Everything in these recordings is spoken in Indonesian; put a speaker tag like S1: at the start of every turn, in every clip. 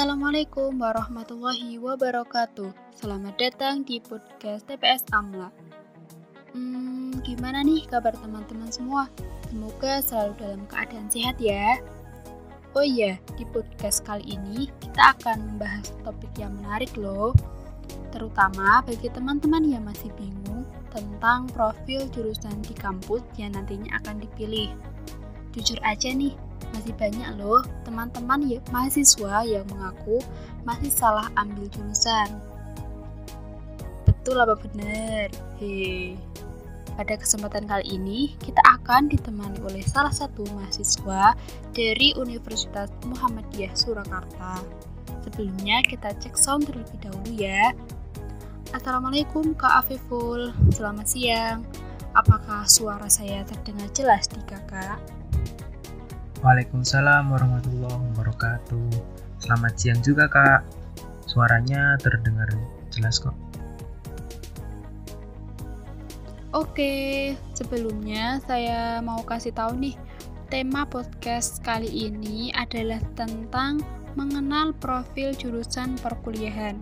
S1: Assalamualaikum warahmatullahi wabarakatuh. Selamat datang di podcast TPS Amla. Hmm, gimana nih kabar teman-teman semua? Semoga selalu dalam keadaan sehat ya. Oh iya, di podcast kali ini kita akan membahas topik yang menarik loh. Terutama bagi teman-teman yang masih bingung tentang profil jurusan di kampus yang nantinya akan dipilih. Jujur aja nih, masih banyak loh teman-teman ya, mahasiswa yang mengaku masih salah ambil jurusan. Betul apa benar? Hei. Pada kesempatan kali ini, kita akan ditemani oleh salah satu mahasiswa dari Universitas Muhammadiyah Surakarta. Sebelumnya, kita cek sound terlebih dahulu ya. Assalamualaikum Kak Afiful, selamat siang. Apakah suara saya terdengar jelas di kakak?
S2: Waalaikumsalam warahmatullahi wabarakatuh. Selamat siang juga kak. Suaranya terdengar jelas kok.
S1: Oke, sebelumnya saya mau kasih tahu nih, tema podcast kali ini adalah tentang mengenal profil jurusan perkuliahan.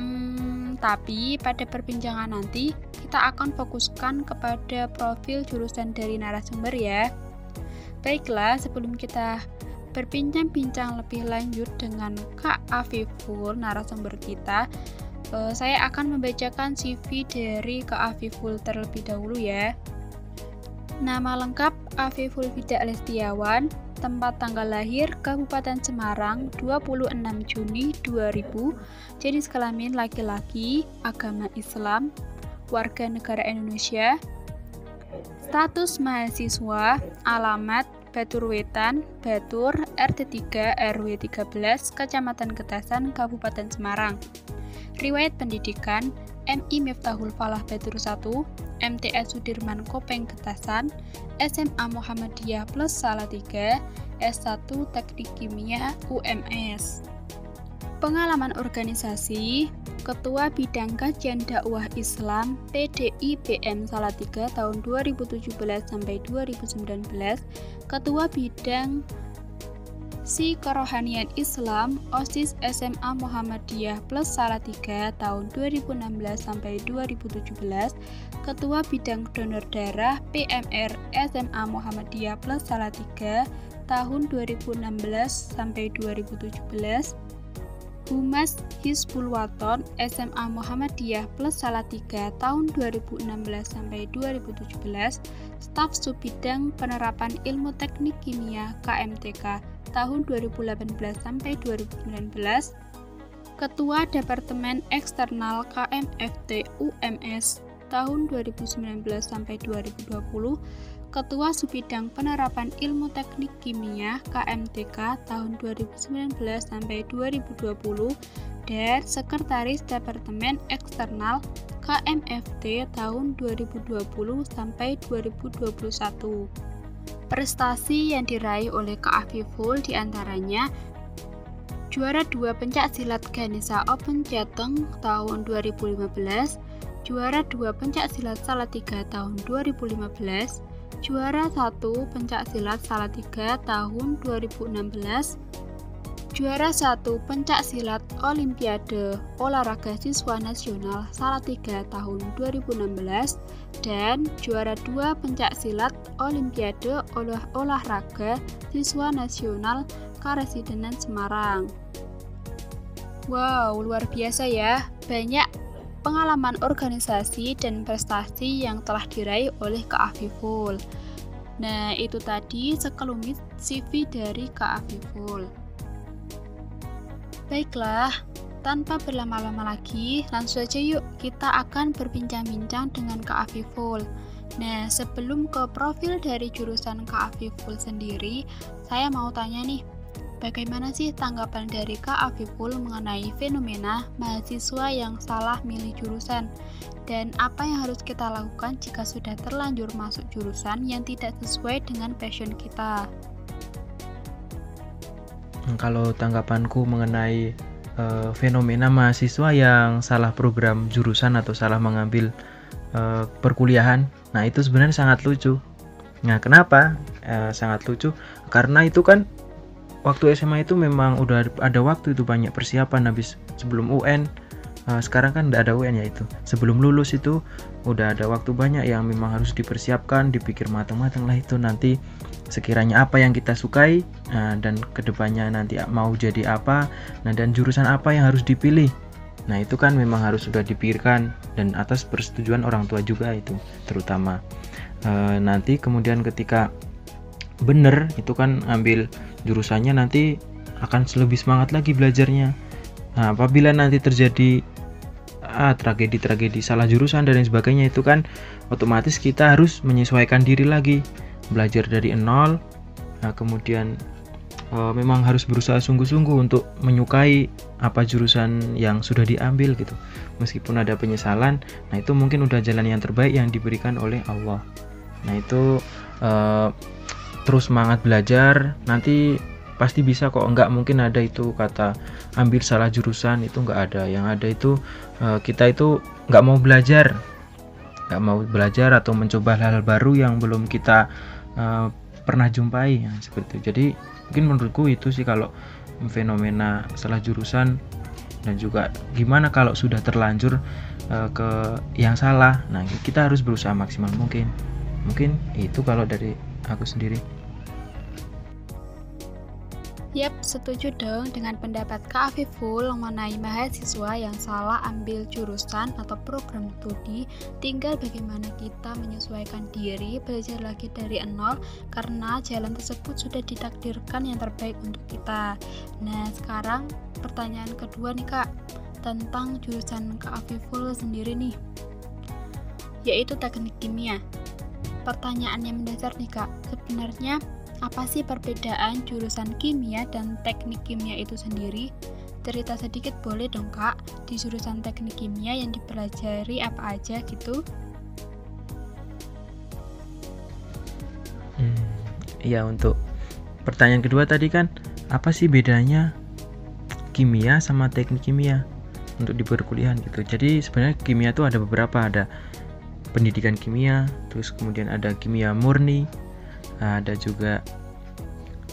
S1: Hmm, tapi pada perbincangan nanti kita akan fokuskan kepada profil jurusan dari narasumber ya. Baiklah, sebelum kita berbincang-bincang lebih lanjut dengan Kak Afiful, narasumber kita, uh, saya akan membacakan CV dari Kak Afiful terlebih dahulu ya. Nama lengkap Afiful Fida Lestiawan, tempat tanggal lahir Kabupaten Semarang 26 Juni 2000, jenis kelamin laki-laki, agama Islam, warga negara Indonesia, Status mahasiswa, alamat Batur Wetan, Batur, RT 3, RW 13, Kecamatan Getasan, Kabupaten Semarang. Riwayat pendidikan, MI Miftahul Falah Batur 1, MTS Sudirman Kopeng Getasan, SMA Muhammadiyah Plus Salatiga, S1 Teknik Kimia UMS. Pengalaman organisasi, Ketua Bidang Kajian Dakwah Islam PDI BM Salatiga tahun 2017 sampai 2019, Ketua Bidang Si Kerohanian Islam OSIS SMA Muhammadiyah Plus Salatiga tahun 2016 sampai 2017, Ketua Bidang Donor Darah PMR SMA Muhammadiyah Plus Salatiga tahun 2016 sampai 2017, Humas Hizbul Waton SMA Muhammadiyah plus Salatiga tahun 2016 sampai 2017, staf Subbidang Penerapan Ilmu Teknik Kimia KMTK tahun 2018 sampai 2019, Ketua Departemen Eksternal KMFT UMS tahun 2019 sampai 2020, Ketua Subbidang Penerapan Ilmu Teknik Kimia KMTK tahun 2019 sampai 2020 dan Sekretaris Departemen Eksternal KMFT tahun 2020 sampai 2021. Prestasi yang diraih oleh Kak Afiful di antaranya juara 2 pencak silat Ganesha Open Jateng tahun 2015, juara 2 pencak silat Salatiga tahun 2015, juara satu pencak silat Salatiga tahun 2016, juara satu pencak silat Olimpiade Olahraga Siswa Nasional Salatiga tahun 2016, dan juara dua pencak silat Olimpiade Olah Olahraga Siswa Nasional Karesidenan Semarang. Wow, luar biasa ya. Banyak pengalaman organisasi dan prestasi yang telah diraih oleh Kak. Nah, itu tadi sekelumit CV dari Kak. Baiklah, tanpa berlama-lama lagi, langsung saja yuk kita akan berbincang-bincang dengan Kak. Nah, sebelum ke profil dari jurusan Kak sendiri, saya mau tanya nih, Bagaimana sih tanggapan dari Kak Afiful mengenai fenomena mahasiswa yang salah milih jurusan? Dan apa yang harus kita lakukan jika sudah terlanjur masuk jurusan yang tidak sesuai dengan passion kita?
S2: Kalau tanggapanku mengenai uh, fenomena mahasiswa yang salah program jurusan atau salah mengambil uh, perkuliahan, nah itu sebenarnya sangat lucu. Nah, kenapa uh, sangat lucu? Karena itu kan waktu SMA itu memang udah ada waktu itu banyak persiapan habis sebelum UN uh, sekarang kan tidak ada UN ya itu. Sebelum lulus itu udah ada waktu banyak yang memang harus dipersiapkan dipikir matang-matang lah itu nanti sekiranya apa yang kita sukai uh, dan ke depannya nanti mau jadi apa nah dan jurusan apa yang harus dipilih. Nah itu kan memang harus sudah dipikirkan dan atas persetujuan orang tua juga itu terutama. Uh, nanti kemudian ketika bener itu kan ambil jurusannya nanti akan lebih semangat lagi belajarnya. Nah apabila nanti terjadi ah, tragedi-tragedi salah jurusan dan lain sebagainya itu kan otomatis kita harus menyesuaikan diri lagi. Belajar dari nol nah, kemudian uh, memang harus berusaha sungguh-sungguh untuk menyukai apa jurusan yang sudah diambil gitu. Meskipun ada penyesalan nah itu mungkin udah jalan yang terbaik yang diberikan oleh Allah. Nah itu uh, terus semangat belajar nanti pasti bisa kok. Enggak mungkin ada itu kata ambil salah jurusan itu enggak ada. Yang ada itu uh, kita itu enggak mau belajar. Enggak mau belajar atau mencoba hal-hal baru yang belum kita uh, pernah jumpai seperti itu. Jadi mungkin menurutku itu sih kalau fenomena salah jurusan dan juga gimana kalau sudah terlanjur uh, ke yang salah. Nah kita harus berusaha maksimal mungkin. Mungkin itu kalau dari aku sendiri
S1: Yap, setuju dong dengan pendapat Kak Afiful mengenai mahasiswa yang salah ambil jurusan atau program studi. Tinggal bagaimana kita menyesuaikan diri, belajar lagi dari nol, karena jalan tersebut sudah ditakdirkan yang terbaik untuk kita. Nah, sekarang pertanyaan kedua nih Kak, tentang jurusan Kak Afiful sendiri nih, yaitu teknik kimia. Pertanyaan yang mendasar nih Kak, sebenarnya apa sih perbedaan jurusan kimia dan teknik kimia itu sendiri? Cerita sedikit boleh dong kak, di jurusan teknik kimia yang dipelajari apa aja gitu?
S2: Hmm, ya untuk pertanyaan kedua tadi kan, apa sih bedanya kimia sama teknik kimia untuk di perkuliahan gitu. Jadi sebenarnya kimia itu ada beberapa, ada pendidikan kimia, terus kemudian ada kimia murni, ada juga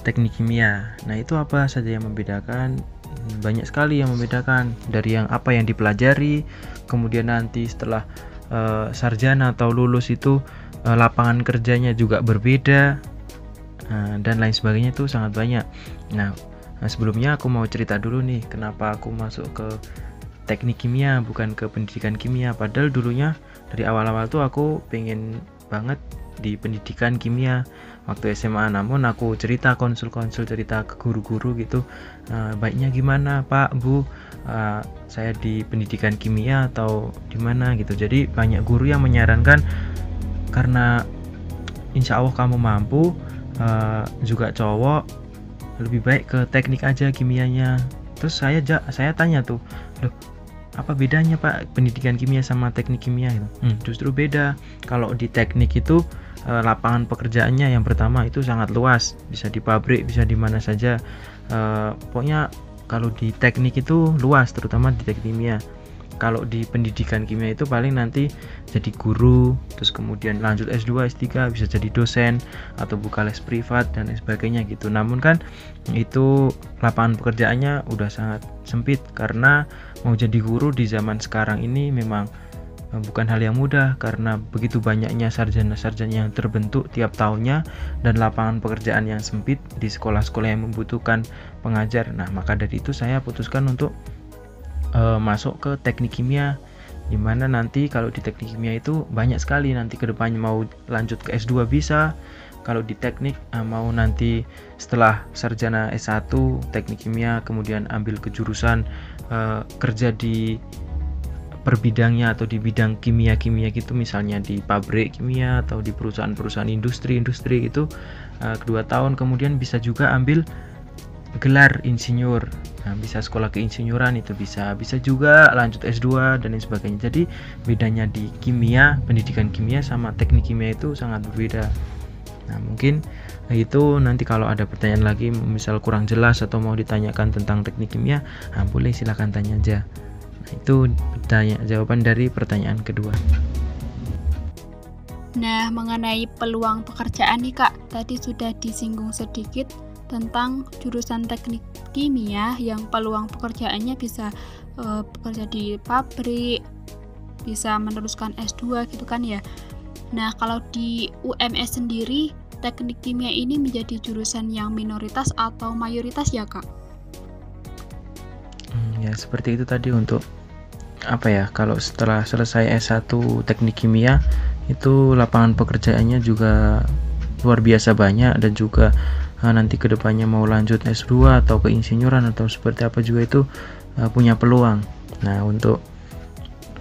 S2: teknik kimia. Nah, itu apa saja yang membedakan? Banyak sekali yang membedakan dari yang apa yang dipelajari, kemudian nanti setelah uh, sarjana atau lulus itu uh, lapangan kerjanya juga berbeda uh, dan lain sebagainya itu sangat banyak. Nah, nah, sebelumnya aku mau cerita dulu nih kenapa aku masuk ke teknik kimia bukan ke pendidikan kimia padahal dulunya dari awal-awal tuh aku pengen banget di pendidikan kimia waktu SMA namun aku cerita konsul-konsul cerita ke guru-guru gitu uh, baiknya gimana Pak Bu? Uh, saya di pendidikan kimia atau di mana? Gitu. Jadi banyak guru yang menyarankan karena insya Allah kamu mampu uh, juga cowok lebih baik ke teknik aja kimianya. Terus saya saya tanya tuh loh apa bedanya pak pendidikan kimia sama teknik kimia? Itu hmm, justru beda. Kalau di teknik itu uh, lapangan pekerjaannya yang pertama itu sangat luas. Bisa di pabrik bisa di mana saja. Uh, pokoknya kalau di teknik itu luas terutama di teknik kimia. Kalau di pendidikan kimia itu paling nanti jadi guru terus kemudian lanjut S2 S3 bisa jadi dosen atau buka les privat dan sebagainya gitu. Namun kan itu lapangan pekerjaannya udah sangat sempit karena mau jadi guru di zaman sekarang ini memang bukan hal yang mudah karena begitu banyaknya sarjana-sarjana yang terbentuk tiap tahunnya dan lapangan pekerjaan yang sempit di sekolah-sekolah yang membutuhkan pengajar. Nah, maka dari itu saya putuskan untuk uh, masuk ke teknik kimia di mana nanti kalau di teknik kimia itu banyak sekali nanti ke depannya mau lanjut ke S2 bisa kalau di teknik uh, mau nanti setelah sarjana S1 teknik kimia kemudian ambil kejurusan kerja di per bidangnya atau di bidang kimia-kimia gitu misalnya di pabrik kimia atau di perusahaan-perusahaan industri-industri itu uh, kedua tahun kemudian bisa juga ambil gelar insinyur. Nah, bisa sekolah keinsinyuran itu bisa bisa juga lanjut S2 dan lain sebagainya. Jadi bedanya di kimia pendidikan kimia sama teknik kimia itu sangat berbeda. Nah mungkin itu nanti kalau ada pertanyaan lagi misal kurang jelas atau mau ditanyakan tentang teknik kimia nah, boleh silahkan tanya aja itu tanya jawaban dari pertanyaan kedua.
S1: Nah, mengenai peluang pekerjaan nih Kak, tadi sudah disinggung sedikit. tentang jurusan teknik kimia yang peluang pekerjaannya bisa uh, bekerja di pabrik, bisa meneruskan S2 gitu kan ya. Nah, kalau di UMS sendiri, teknik kimia ini menjadi jurusan yang minoritas atau mayoritas ya, Kak?
S2: Ya, seperti itu tadi untuk apa ya, kalau setelah selesai S1 teknik kimia, itu lapangan pekerjaannya juga luar biasa banyak dan juga uh, nanti ke depannya mau lanjut S2 atau ke insinyuran atau seperti apa juga itu uh, punya peluang. Nah, untuk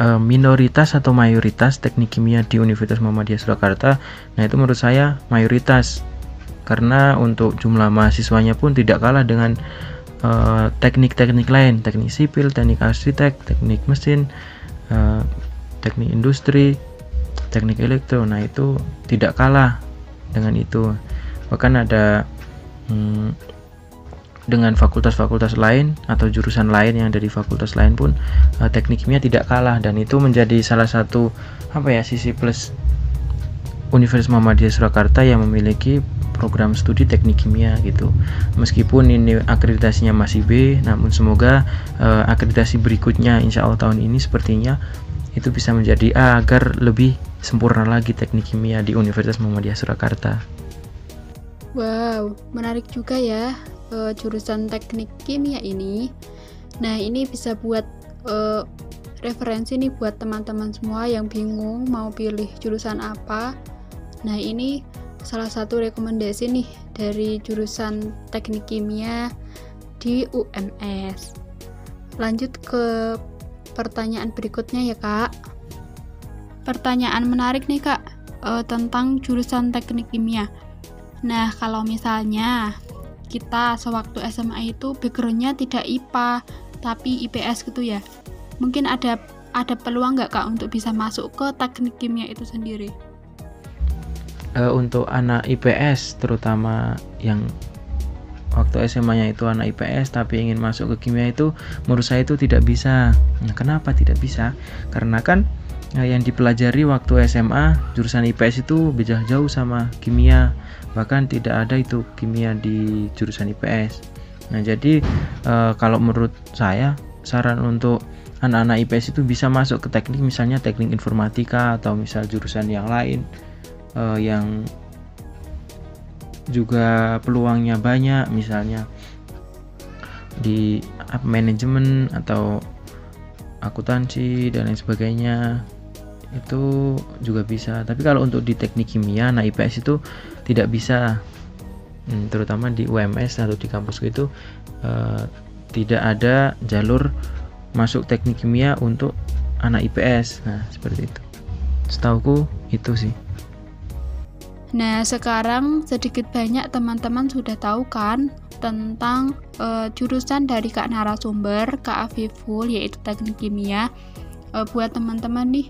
S2: uh, minoritas atau mayoritas teknik kimia di Universitas Muhammadiyah Surakarta. Nah, itu menurut saya mayoritas karena untuk jumlah mahasiswanya pun tidak kalah dengan uh, teknik-teknik lain, teknik sipil, teknik arsitek, teknik mesin, uh, teknik industri, teknik elektro. Nah, itu tidak kalah dengan itu. Bahkan ada hmm, dengan fakultas-fakultas lain atau jurusan lain yang dari fakultas lain pun uh, teknik tidak kalah dan itu menjadi salah satu apa ya sisi plus Universitas Muhammadiyah Surakarta yang memiliki program studi teknik kimia gitu. Meskipun ini akreditasinya masih B, namun semoga uh, akreditasi berikutnya insya Allah tahun ini sepertinya itu bisa menjadi A agar lebih sempurna lagi teknik kimia di Universitas Muhammadiyah Surakarta.
S1: Wow, menarik juga ya uh, jurusan teknik kimia ini. Nah, ini bisa buat uh, referensi nih buat teman-teman semua yang bingung mau pilih jurusan apa. Nah, ini salah satu rekomendasi nih dari jurusan teknik kimia di UMS. Lanjut ke pertanyaan berikutnya ya, Kak. Pertanyaan menarik nih, Kak, uh, tentang jurusan teknik kimia. Nah, kalau misalnya kita sewaktu SMA itu backgroundnya tidak IPA tapi IPS gitu ya mungkin ada ada peluang nggak kak untuk bisa masuk ke teknik kimia itu sendiri
S2: uh, untuk anak IPS terutama yang waktu SMA-nya itu anak IPS tapi ingin masuk ke kimia itu menurut saya itu tidak bisa. Nah, kenapa tidak bisa? Karena kan uh, yang dipelajari waktu SMA jurusan IPS itu beda jauh sama kimia bahkan tidak ada itu kimia di jurusan IPS nah jadi e, kalau menurut saya saran untuk anak-anak IPS itu bisa masuk ke teknik misalnya teknik informatika atau misal jurusan yang lain e, yang juga peluangnya banyak misalnya di manajemen atau akuntansi dan lain sebagainya itu juga bisa. Tapi kalau untuk di teknik kimia nah IPS itu tidak bisa. Hmm, terutama di UMS atau di kampus itu uh, tidak ada jalur masuk teknik kimia untuk anak IPS nah seperti itu. Setauku itu sih
S1: Nah, sekarang sedikit banyak teman-teman sudah tahu kan tentang uh, jurusan dari Kak narasumber, Kak Afiful, yaitu teknik kimia. Uh, buat teman-teman nih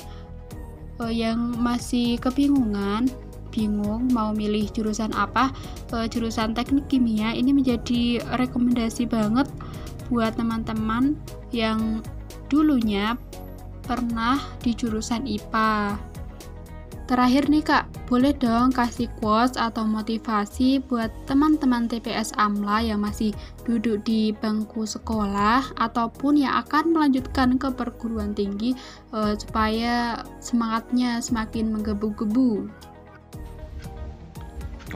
S1: uh, yang masih kebingungan bingung mau milih jurusan apa uh, jurusan teknik kimia ini menjadi rekomendasi banget buat teman-teman yang dulunya pernah di jurusan IPA Terakhir nih kak, boleh dong kasih quotes atau motivasi buat teman-teman TPS AMLA yang masih duduk di bangku sekolah ataupun yang akan melanjutkan ke perguruan tinggi uh, supaya semangatnya semakin menggebu-gebu.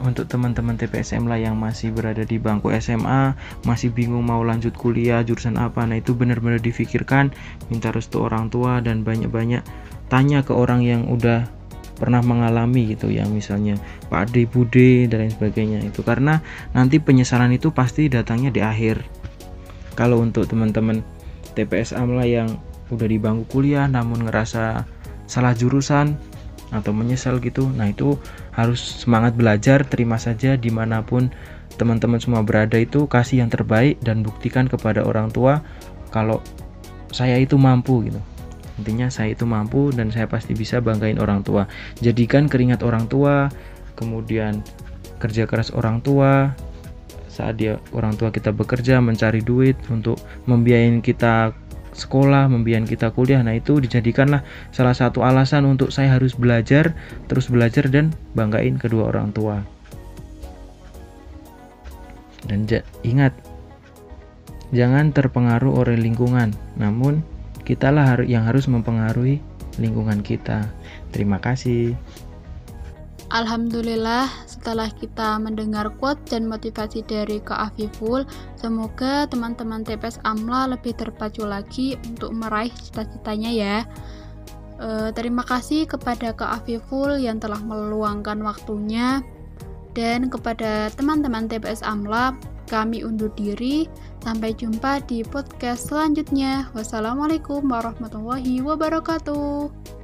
S2: Untuk teman-teman TPS AMLA yang masih berada di bangku SMA, masih bingung mau lanjut kuliah jurusan apa, nah itu benar-benar difikirkan, minta restu orang tua dan banyak-banyak tanya ke orang yang udah pernah mengalami gitu yang misalnya Pak Ade Bude dan lain sebagainya itu. Karena nanti penyesalan itu pasti datangnya di akhir. Kalau untuk teman-teman TPS AMLA yang udah di bangku kuliah namun ngerasa salah jurusan atau menyesal gitu nah itu harus semangat belajar terima saja di mana pun teman-teman semua berada itu kasih yang terbaik dan buktikan kepada orang tua kalau saya itu mampu gitu intinya saya itu mampu dan saya pasti bisa banggain orang tua jadikan keringat orang tua kemudian kerja keras orang tua saat dia orang tua kita bekerja mencari duit untuk membiayain kita sekolah, membiayain kita kuliah. Nah, itu dijadikanlah salah satu alasan untuk saya harus belajar, terus belajar dan banggain kedua orang tua. Dan ingat, jangan terpengaruh oleh lingkungan, namun kitalah yang harus mempengaruhi lingkungan kita. Terima kasih.
S1: Alhamdulillah, setelah kita mendengar quote dan motivasi dari Kak Afiful, semoga teman-teman TPS AMLA lebih terpacu lagi untuk meraih cita-citanya ya. E, terima kasih kepada Kak Afiful yang telah meluangkan waktunya dan kepada teman-teman TPS AMLA, kami undur diri. Sampai jumpa di podcast selanjutnya. Wassalamualaikum warahmatullahi wabarakatuh.